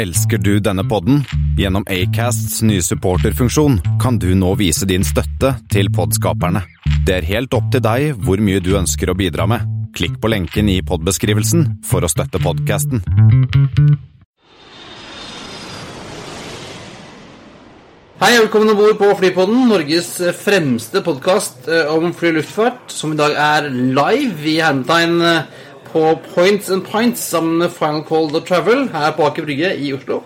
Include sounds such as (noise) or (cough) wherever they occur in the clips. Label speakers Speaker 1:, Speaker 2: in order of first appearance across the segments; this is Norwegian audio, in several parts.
Speaker 1: Elsker du denne podden? Gjennom Acasts nye supporterfunksjon kan du nå vise din støtte til podskaperne. Det er helt opp til deg hvor mye du ønsker å bidra med. Klikk på lenken i podbeskrivelsen for å støtte podkasten.
Speaker 2: Hei og velkommen om bord på Flypodden, Norges fremste podkast om fly- og luftfart, som i dag er live i hermetegn eh, på Points and Pints sammen med Final Call The Travel her på Aker Brygge i Oslo.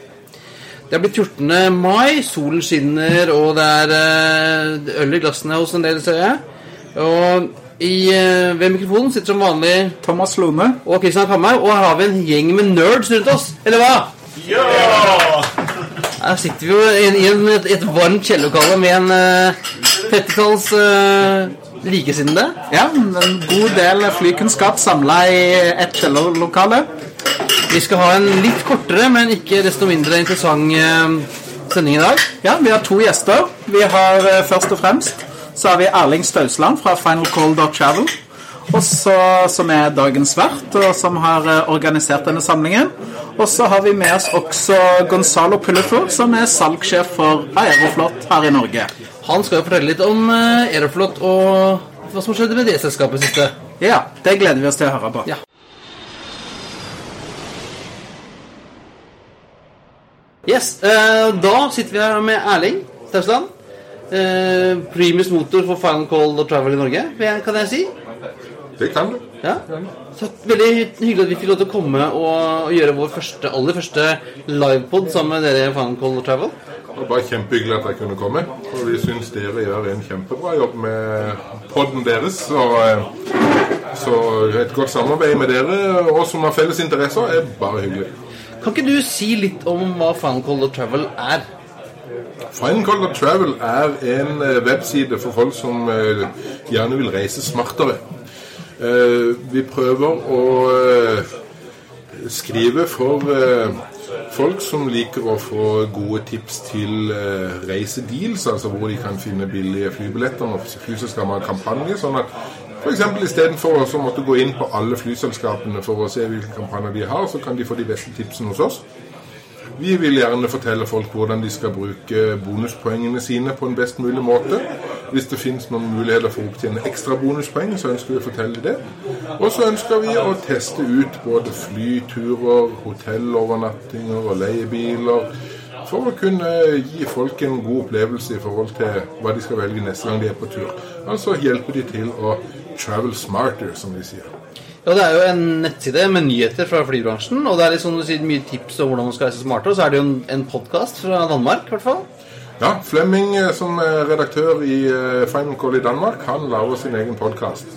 Speaker 2: Det er blitt 14. mai, solen skinner, og det er eh, øl i glassene hos en del, ser jeg. Og i, eh, ved mikrofonen sitter som vanlig
Speaker 3: Thomas Lone.
Speaker 2: og Kristian Kammer. og her har vi en gjeng med nerds rundt oss, eller hva? Ja! Her sitter vi jo i, i en, et, et varmt kjellerlokale med en uh, 30-talls uh, likesinnede.
Speaker 3: Ja, en god del flykunnskap samla i ett lokale.
Speaker 2: Vi skal ha en litt kortere, men ikke desto mindre interessant uh, sending i dag.
Speaker 3: Ja, Vi har to gjester. Vi har eh, først og fremst så har vi Erling Stausland fra Final Call Travel. Og så, som er dagens vert, og som har eh, organisert denne samlingen. Og så har vi med oss også Gonzalo Pullefor, som er salgssjef for Aeroflot her i Norge.
Speaker 2: Han skal jo fortelle litt om uh, Aeroflot og hva som skjedde med det selskapet siste.
Speaker 3: Ja, det gleder vi oss til å høre på.
Speaker 2: Ja. Yes, eh, Da sitter vi her med Erling Stausland. Eh, primus motor for Final Call og Travel i Norge, kan jeg si.
Speaker 4: Det kan du.
Speaker 2: Ja. Så veldig hyggelig at vi fikk lov til å komme og gjøre vår første, aller første livepod sammen med dere i Final Call Travel.
Speaker 4: Det var bare kjempehyggelig at jeg kunne komme. Og vi syns dere gjør en kjempebra jobb med podden deres. Så, eh, så et godt samarbeid med dere og som har felles interesser, er bare hyggelig.
Speaker 2: Kan ikke du si litt om hva Final Call Travel er?
Speaker 4: Fine Color Travel er en eh, webside for folk som eh, gjerne vil reise smartere. Eh, Vi prøver å eh, skrive for eh, folk som liker å få gode tips til reisedeals, altså hvor de kan finne billige flybilletter når flyselskapene har kampanje. sånn at F.eks. istedenfor å måtte gå inn på alle flyselskapene for å se hvilke kampanjer de har, så kan de få de beste tipsene hos oss. Vi vil gjerne fortelle folk hvordan de skal bruke bonuspoengene sine på en best mulig måte. Hvis det finnes noen muligheter for å opptjene ekstra bonuspoeng, så ønsker vi å fortelle det. Og så ønsker vi å teste ut både flyturer, hotellovernattinger og leiebiler. For å kunne gi folk en god opplevelse i forhold til hva de skal velge neste gang de er på tur. Altså hjelpe de til å travel smarter, som de sier.
Speaker 2: Ja, Det er jo en nettside med nyheter fra flybransjen. Og det er liksom, du sier, mye tips om hvordan man skal reise smartere. Og så er det jo en, en podkast fra Danmark, i hvert fall.
Speaker 4: Ja, Flemming eh, som er redaktør i eh, Final Call i Danmark, han lager sin egen podkast.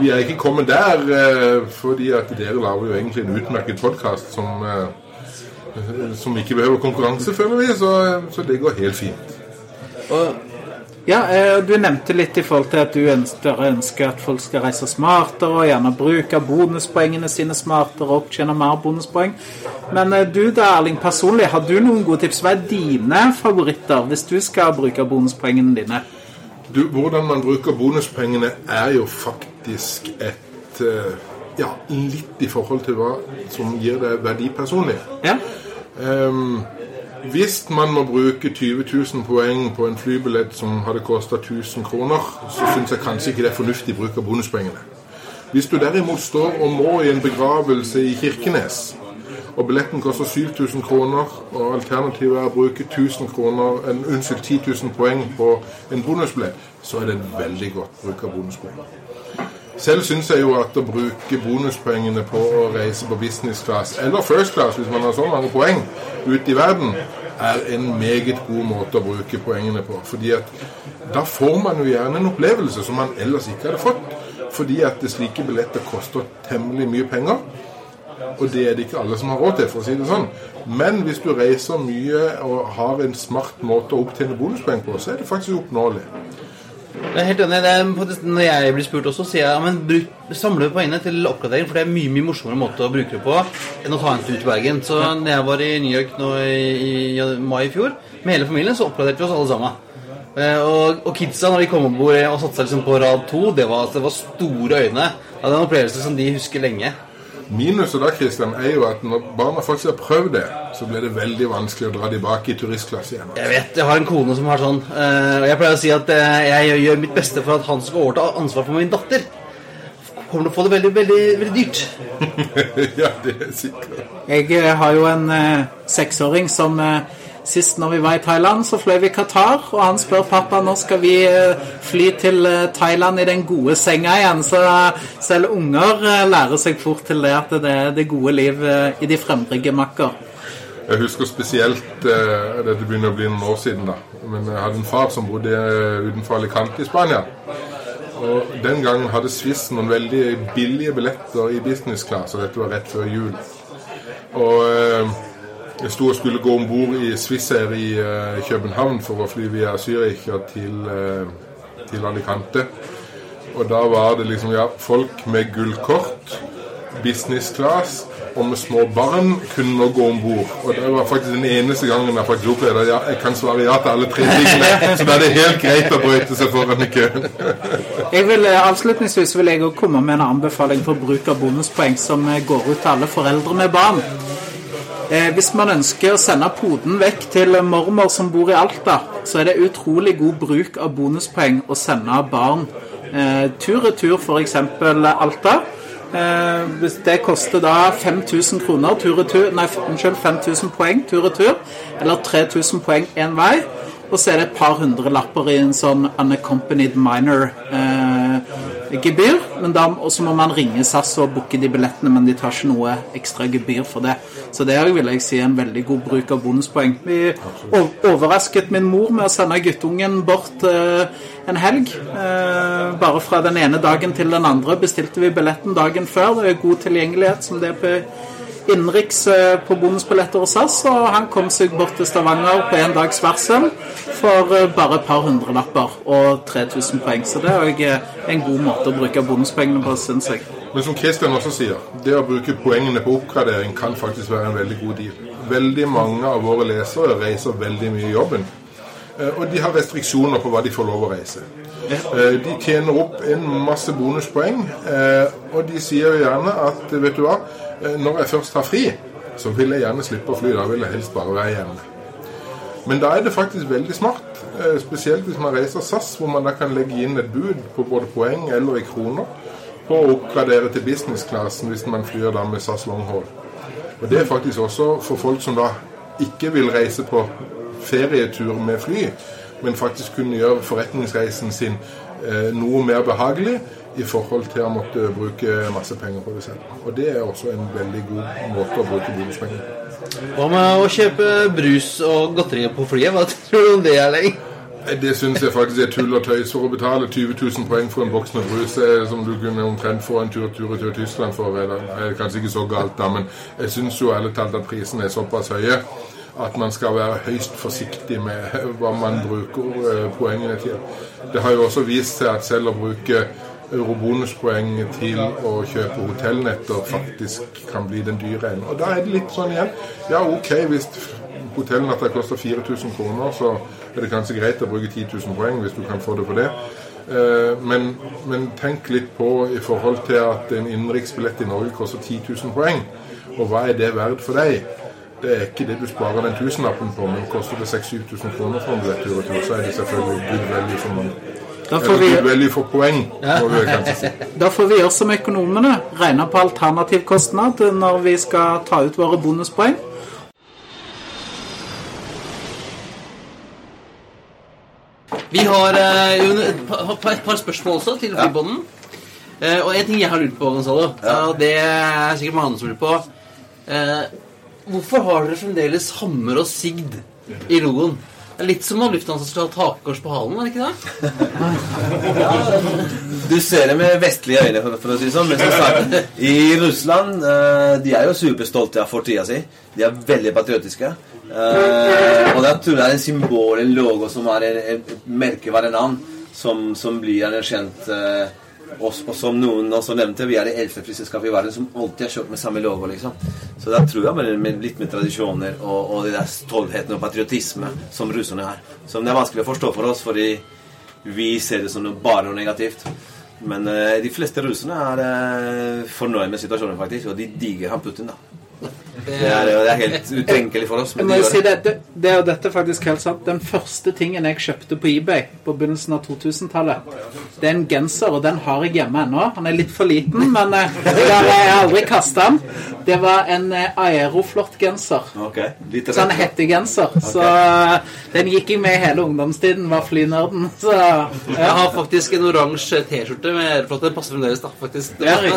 Speaker 4: Vi er ikke kommet der eh, fordi at dere lager jo egentlig en utmerket podkast som, eh, som ikke behøver konkurranse, føler vi, så, så det går helt fint.
Speaker 2: Og
Speaker 3: Ja, eh, Du nevnte litt i forhold til at du ønsker, ønsker at folk skal reise smartere og gjerne bruke bonuspoengene sine smartere og opptjene mer bonuspoeng. Men eh, du da, Erling, personlig, har du noen gode tips? Hva er dine favoritter hvis du skal bruke bonuspoengene dine?
Speaker 4: Du, hvordan man bruker bonuspengene er jo faktisk et eh, Ja, litt i forhold til hva som gir deg verdi personlig.
Speaker 3: Ja,
Speaker 4: Ehm, hvis man må bruke 20 000 poeng på en flybillett som hadde kosta 1000 kroner, så syns jeg kanskje ikke det er fornuftig bruk av bonuspoengene. Hvis du derimot står og må i en begravelse i Kirkenes, og billetten koster 7000 kroner, og alternativet er å bruke 1000 kroner, en, unnskyld, 10 000 poeng på en bonusbillett, så er det en veldig godt bruk av bonuspoeng. Selv syns jeg jo at å bruke bonuspoengene på å reise på business class, eller first class hvis man har så mange poeng ute i verden, er en meget god måte å bruke poengene på. Fordi at da får man jo gjerne en opplevelse som man ellers ikke hadde fått. Fordi at slike billetter koster temmelig mye penger. Og det er det ikke alle som har råd til, for å si det sånn. Men hvis du reiser mye og har en smart måte å opptjene bonuspoeng på, så er det faktisk oppnåelig.
Speaker 2: Jeg er helt enig. Er, når jeg blir spurt også, sier jeg ja, men bruk, samle poengene til oppgradering, for det er mye mye morsommere måte å bruke det på enn å ta en tur til Bergen. Så når jeg var i New York nå i, i mai i fjor, med hele familien, så oppgraderte vi oss alle sammen. Eh, Og, og kidsa, når de kom om bord og satte seg liksom på rad to, det var, det var store øyne. Det var en opplevelse som de husker lenge.
Speaker 4: Minuset da Christian, er jo at når barna faktisk har prøvd det, så blir det veldig vanskelig å dra tilbake i turistklasse igjen.
Speaker 2: Jeg vet, jeg har en kone som har sånn. eh, og jeg pleier å si at eh, jeg gjør mitt beste for at han skal overta ansvar for min datter. Kommer til å få det veldig, veldig, veldig dyrt. (laughs)
Speaker 4: ja, det er sikkert.
Speaker 3: Jeg eh, har jo en eh, seksåring som eh, Sist når vi var i Thailand, så fløy vi Qatar, og han spør pappa når skal vi eh, fly til eh, Thailand i den gode senga igjen. Så eh, selv unger lærer seg fort til det at det er det gode liv i de fremrige makker.
Speaker 4: Jeg husker spesielt Dette begynner å bli noen år siden, da. Men jeg hadde en far som bodde utenfor Alicante i Spania. Og Den gangen hadde Swiss noen veldig billige billetter i business class, og dette var rett før jul. Og jeg sto og skulle gå om bord i Swissair i uh, København for å fly via Zürich til, uh, til Alicante. Og da var det liksom ja, folk med gullkort, business class og med små barn kunne nå gå om bord. Og det var faktisk den eneste gangen jeg faktisk opplevde at ja, jeg kan svare ja til alle tre tingene. (laughs) Så da er det helt greit å brøyte seg foran i køen.
Speaker 3: Jeg vil, eh, avslutningsvis vil jeg også komme med en anbefaling for bruk av bonuspoeng som går ut til alle foreldre med barn. Eh, hvis man ønsker å sende poden vekk til mormor som bor i Alta, så er det utrolig god bruk av bonuspoeng å sende barn eh, tur-retur, f.eks. Alta. Eh, det koster da 5000 kroner tur-retur Nei, unnskyld, 5000 poeng tur-retur, eller 3000 poeng én vei. Og så er det et par hundre lapper i en sånn unaccompanied minor-gebyr. men da også må man ringe SAS og booke de billettene, men de tar ikke noe ekstra gebyr for det. Så det er, vil jeg si er en veldig god bruk av bonuspoeng. Vi overrasket min mor med å sende guttungen bort eh, en helg. Eh, bare fra den ene dagen til den andre bestilte vi billetten dagen før. Det er god tilgjengelighet som det er på innenriks eh, på bonusbilletter hos SAS, og han kom seg bort til Stavanger på en dags varsel for eh, bare et par hundrelapper og 3000 poeng. Så det er eh, en god måte å bruke bonuspengene på, syns jeg.
Speaker 4: Men som Christian også sier, det å bruke poengene på oppgradering kan faktisk være en veldig god deal. Veldig mange av våre lesere reiser veldig mye i jobben. Eh, Og de har restriksjoner på hva de får lov å reise. De tjener opp en masse bonuspoeng, og de sier jo gjerne at vet du hva, når jeg først har fri, så vil jeg gjerne slippe å fly. Da vil jeg helst bare være hjemme. Men da er det faktisk veldig smart, eh, spesielt hvis man reiser SAS, hvor man da kan legge inn et bud på både poeng eller i kroner på å oppgradere til business-klassen hvis man flyr da med SAS longhaul. Og det er faktisk også for folk som da ikke vil reise på ferietur med fly, men faktisk kunne gjøre forretningsreisen sin eh, noe mer behagelig i forhold til å måtte bruke masse penger på det selv. Og det er også en veldig god måte å bruke bonuspenger på.
Speaker 2: Hva med å kjøpe brus og godteri på flyet? Hva (laughs) tror du om det, Erling?
Speaker 4: lenge? Det syns jeg faktisk er tull og tøys. For å betale 20 000 poeng for en boks med brus eh, som du kunne omtrent få en tur tur til Tyskland for, eller, er kanskje ikke så galt da, men jeg syns jo ærlig talt at prisene er såpass høye at man skal være høyst forsiktig med (laughs) hva man bruker eh, poengene til. Det har jo også vist seg at selv å bruke eurobonuspoeng til å kjøpe hotellnetter faktisk kan bli den dyre enden. Og da er det litt sånn igjen. Ja, ok, hvis hotellnatta koster 4000 kroner, så er det kanskje greit å bruke 10 000 poeng hvis du kan få det på det. Eh, Men, men tenk litt på i forhold til at en innenriksbillett i Norge koster 10 000 poeng. Og hva er det verdt for deg? Det er ikke det du sparer den tusenlappen på, men koster det 6000-7000 kroner for en billett tur og tur, så er det selvfølgelig good value for mange.
Speaker 3: Da får vi,
Speaker 4: for poeng, si. (laughs)
Speaker 3: da får vi gjøre som økonomene, regne på alternativ kostnad når vi skal ta ut våre bonuspoeng.
Speaker 2: Vi har eh, et par, et par spørsmål også til Flybånden. Eh, og en ting jeg har lurt på, Gonzalo, og det er sikkert mange som lurer på eh, Hvorfor har dere fremdeles hammer og sigd i logoen? Det er litt som om Lufthansa skulle hatt hakekors på halen, er det ikke det?
Speaker 5: Du ser det med vestlige øyne, for, å si det sånn. Sagt, i Russland eh, De er jo superstolte av fortida si. De er veldig patriotiske. Eh, og da tror jeg det er en symbol, en logo, som er et merkevare navn, som, som blir anerkjent. oss, og, og som noen også nevnte, vi er det eldste flyselskapet i verden som alltid har kjørt med samme logo. liksom. Så da tror jeg med, med litt med tradisjoner og, og det der stoltheten og patriotisme som russerne har. Som det er vanskelig å forstå for oss, fordi vi ser det som noe, bare noe negativt. Men eh, de fleste russerne er eh, fornøyd med situasjonen, faktisk. Og de digger han Putin, da. Det er, det er helt utenkelig for oss.
Speaker 3: Jeg må jo si
Speaker 5: det.
Speaker 3: det, det, er jo dette faktisk helt sant. Den første tingen jeg kjøpte på eBay på begynnelsen av 2000-tallet, det er en genser, og den har jeg hjemme ennå. Han er litt for liten, men eh, (laughs) jeg har, aldri kasta den. Det var en eh, Aeroflot-genser.
Speaker 5: Okay. litt
Speaker 3: Sånn hettegenser. Så eh, den gikk jeg med hele ungdomstiden, var flynerden. Så
Speaker 2: Jeg har faktisk en oransje T-skjorte med Aeroflot. Den passer fremdeles, da, faktisk.
Speaker 3: Det er. (laughs)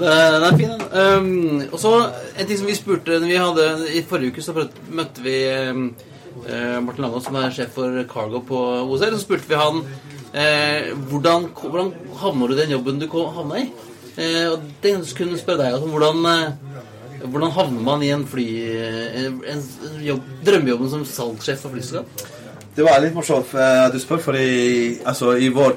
Speaker 2: Det- Den er fin, den. Um, og så en ting som vi spurte når vi hadde, I forrige uke så møtte vi um, eh, Martin Langås, som er sjef for Cargo på OSL. Så spurte vi han eh, hvordan, hvordan havner du i den jobben du havna i. Eh, og det kunne spørre deg altså, hvordan, eh, hvordan havner man i en fly... eh, En, en jobb, drømmejobben som salgssjef for flyselskap?
Speaker 5: Det var litt morsomt eh, at du spør, for altså, i, vår,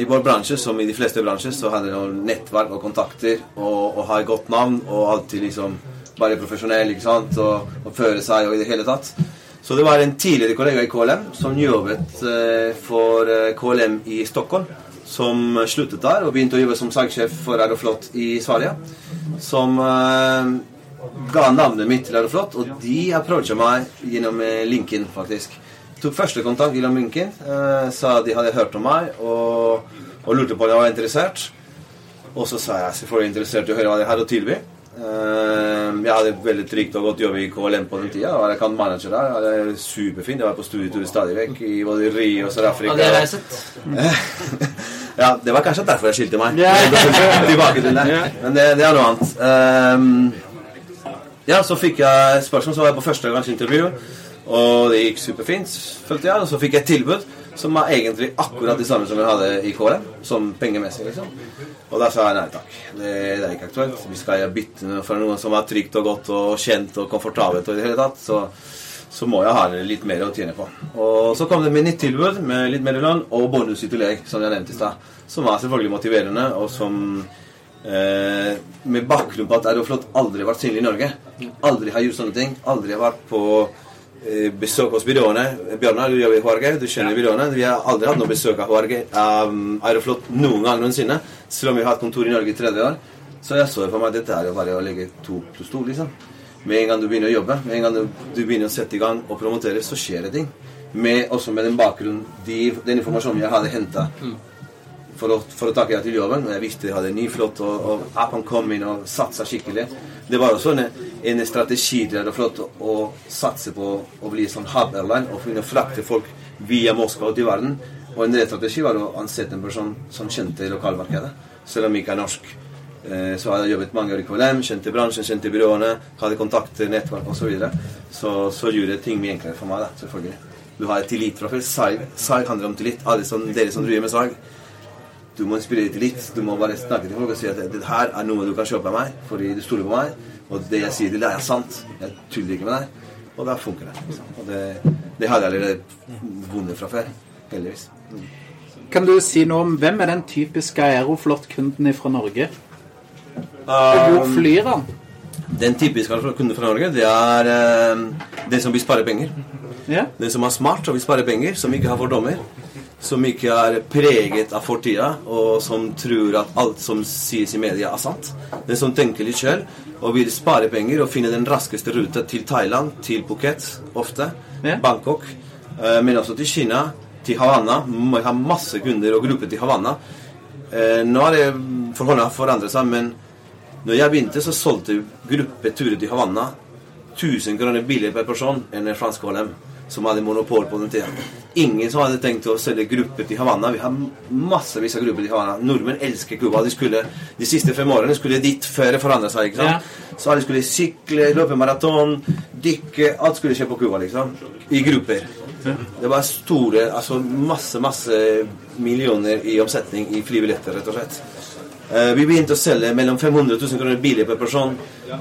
Speaker 5: i vår bransje, som i de fleste bransjer, så handler det om nettverk og kontakter og å ha et godt navn og alltid liksom være profesjonell ikke sant? Og, og føre seg og i det hele tatt. Så det var en tidligere kollega i KLM som jobbet eh, for eh, KLM i Stockholm, som sluttet der og begynte å jobbe som sagsjef for Aeroflot i Sverige. Som eh, ga navnet mitt til Aeroflot, og de approacha meg gjennom eh, faktisk. Tok første kontakt Munken. eh, sa de hadde hørt om meg og, og lurte på om jeg var interessert. Og så sa jeg selvfølgelig interessert i å høre hva de hadde å tilby. Eh, jeg hadde et veldig trygt og godt jobb i KLM på den tida. Jeg kan manager der. Det er superfint. Jeg var på studietur stadig vekk i både Rio og Sør-Afrika.
Speaker 2: Ja, jeg sett. (laughs)
Speaker 5: Ja, det var kanskje derfor jeg skilte meg. (laughs) Tilbake til det. Men det, det er noe annet. Ehm, ja, så fikk jeg spørsmål, så var jeg på første gangs intervju. Og det gikk superfint, følte jeg. Og så fikk jeg et tilbud som var egentlig akkurat det samme som jeg hadde i KLM. Som pengemessig, liksom. Og da sa jeg nei takk. Det, det er ikke aktuelt. Vi skal bytte for noe som er trygt og godt og kjent og komfortabelt og i det hele tatt. Så, så må jeg ha litt mer å tjene på. Og så kom det med nytt tilbud med litt mer lønn og bonus i tillegg, som jeg nevnte i stad. Som var selvfølgelig motiverende, og som eh, Med bakgrunn på at Aeroflot aldri har vært synlig i Norge. Aldri har gjort sånne ting. Aldri har vært på besøk hos byråene. Bjørnar, du jobber i HRG, du kjenner byråene. Vi har aldri hatt noe besøk av HRG, um, Aeroflot noen gang noensinne. Selv om vi har hatt kontor i Norge i 30 år. Så jeg så for meg at dette er jo bare å legge to pluss to, liksom. Med en gang du begynner å jobbe, med en gang du, du begynner å sette i gang og promotere, så skjer det ting. Med, også med den bakgrunnen, de, den informasjonen jeg hadde henta for å, for å takke tak til jobben. Og jeg visste jeg hadde en ny flott, og, og appen kom inn og satsa skikkelig. Det var også en, en strategi til det flott å, satse på å bli sånn hub airline og finne å frakte folk via Moskva ut i verden. Og en strategi var å ansette en person som kjente lokalmarkedet, selv om ikke er norsk. Eh, Så hadde jeg jobbet mange år i KLM, kjente bransjen, kjente byråene, hadde kontakter, nettverk osv. Så, videre. så så gjorde det ting mye enklere for meg. da, selvfølgelig. Du har tillit fra før. Salg handler om tillit. Alle som, dere som driver med salg. Du må inspirere tillit. Du må bare snakke til folk og si at det her er noe du kan kjøpe av meg, fordi du stoler på meg. Og det jeg sier til deg, er sant. Jeg tuller ikke med deg. Og da funker det. liksom. Og det, det hadde jeg allerede vunnet fra før. Heldigvis. Mm.
Speaker 3: Kan du si noe om hvem er den typiske Aeroflot-kunden fra Norge? Og
Speaker 5: Um,
Speaker 3: hvor flyr han?
Speaker 5: Den typiske kunden fra Norge, det er eh, den som vil spare penger.
Speaker 3: Ja?
Speaker 5: Den som er smart og vil spare penger, som ikke har fordommer. Som ikke er preget av fortida, og som tror at alt som sies i media, er sant. Den som tenker litt sjøl og vil spare penger og finne den raskeste ruta til Thailand, til Phuket, ofte.
Speaker 3: Ja.
Speaker 5: Bangkok. eh, Men også til Kina, til Havanna. Vi har masse kunder og grupper til Havanna. Eh, Nå har det forholdene forandret seg, men når jeg begynte, så solgte gruppeturer til Havanna 1000 kroner billigere per person enn en fransk KLM, som hadde monopol på den tida. Ingen som hadde tenkt å selge grupper til Havanna. Vi har massevis av grupper til Havanna. Nordmenn elsker Cuba. De, skulle, de siste fem årene skulle dit før det forandret seg. ikke sant? Så alle skulle sykle, løpe maraton, dykke Alt skulle skje på Cuba, liksom. I grupper. Det var store Altså masse, masse millioner i omsetning i flybilletter, rett og slett. Eh, Vi begynte å selge mellom 500 000 kroner billig per person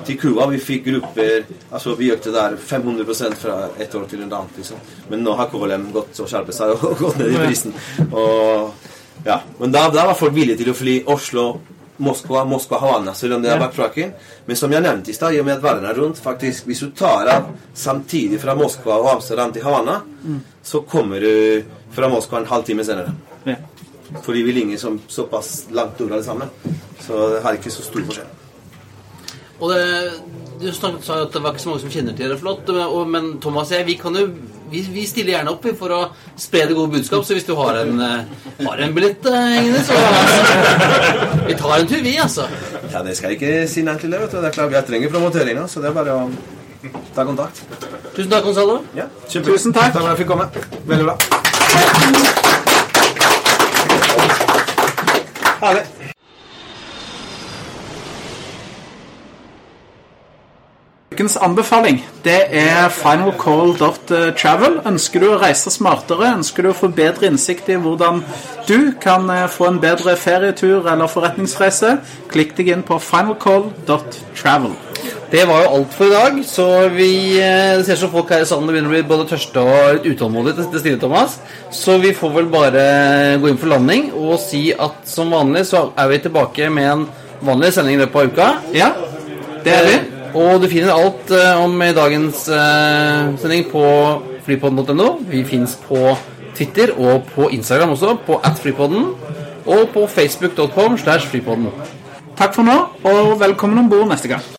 Speaker 5: til Cuba. Vi fikk grupper Altså vi økte der 500% fra et år til et annet. Liksom. Men nå har KLM gått og skjerpet seg og (laughs) gått ned i prisen. Og, ja. Men da, da var folk villige til å fly Oslo, Moskva, Moskva, Havanna, selv om det har backtracking. Men som jeg nevnte i stad, i og med at verden er rundt faktisk, Hvis du tar av samtidig fra Moskva og Amsterdam til Havanna, så kommer du fra Moskva en halvtime senere.
Speaker 3: Ja.
Speaker 5: Fordi vi ligner som, såpass langt over det samme. Så det har ikke så stor forskjell.
Speaker 2: Og det, du snakket, sa at det var ikke så mange som kjenner til det flott, og, men Thomas og jeg, vi, kan jo, vi, vi stiller gjerne opp for å spre det gode budskap. Så hvis du har en, eh, har en billett eh, hengende, så (laughs) Vi tar en tur, vi, altså.
Speaker 5: Ja, det skal jeg ikke si nei til det. vet du. Det er klart, Jeg trenger promotøringa, så det er bare å ta kontakt.
Speaker 2: Tusen takk, Gonzalo.
Speaker 5: Ja.
Speaker 3: Tusen takk.
Speaker 5: Takk for at jeg fikk komme. Veldig bra. Herlig.
Speaker 3: Ukens anbefaling det er finalcall.travel. Ønsker du å reise smartere, ønsker du å få bedre innsikt i hvordan du kan eh, få en bedre ferietur eller forretningsreise, klikk deg inn på finalcall.travel.
Speaker 2: Det var jo alt for i dag. Så vi eh, ser som folk her i salen begynner å bli både tørste og litt utålmodige til, til stille, Thomas. Så vi får vel bare gå inn for landing og si at som vanlig så er vi tilbake med en vanlig sending i løpet av uka.
Speaker 3: Ja, det er vi.
Speaker 2: Og du finner alt eh, om dagens eh, sending på flypodden.no. Vi fins på Twitter og på Instagram også, på atflypodden. Og på facebook.com slash flypodden.
Speaker 3: Takk for nå, og velkommen om bord neste gang.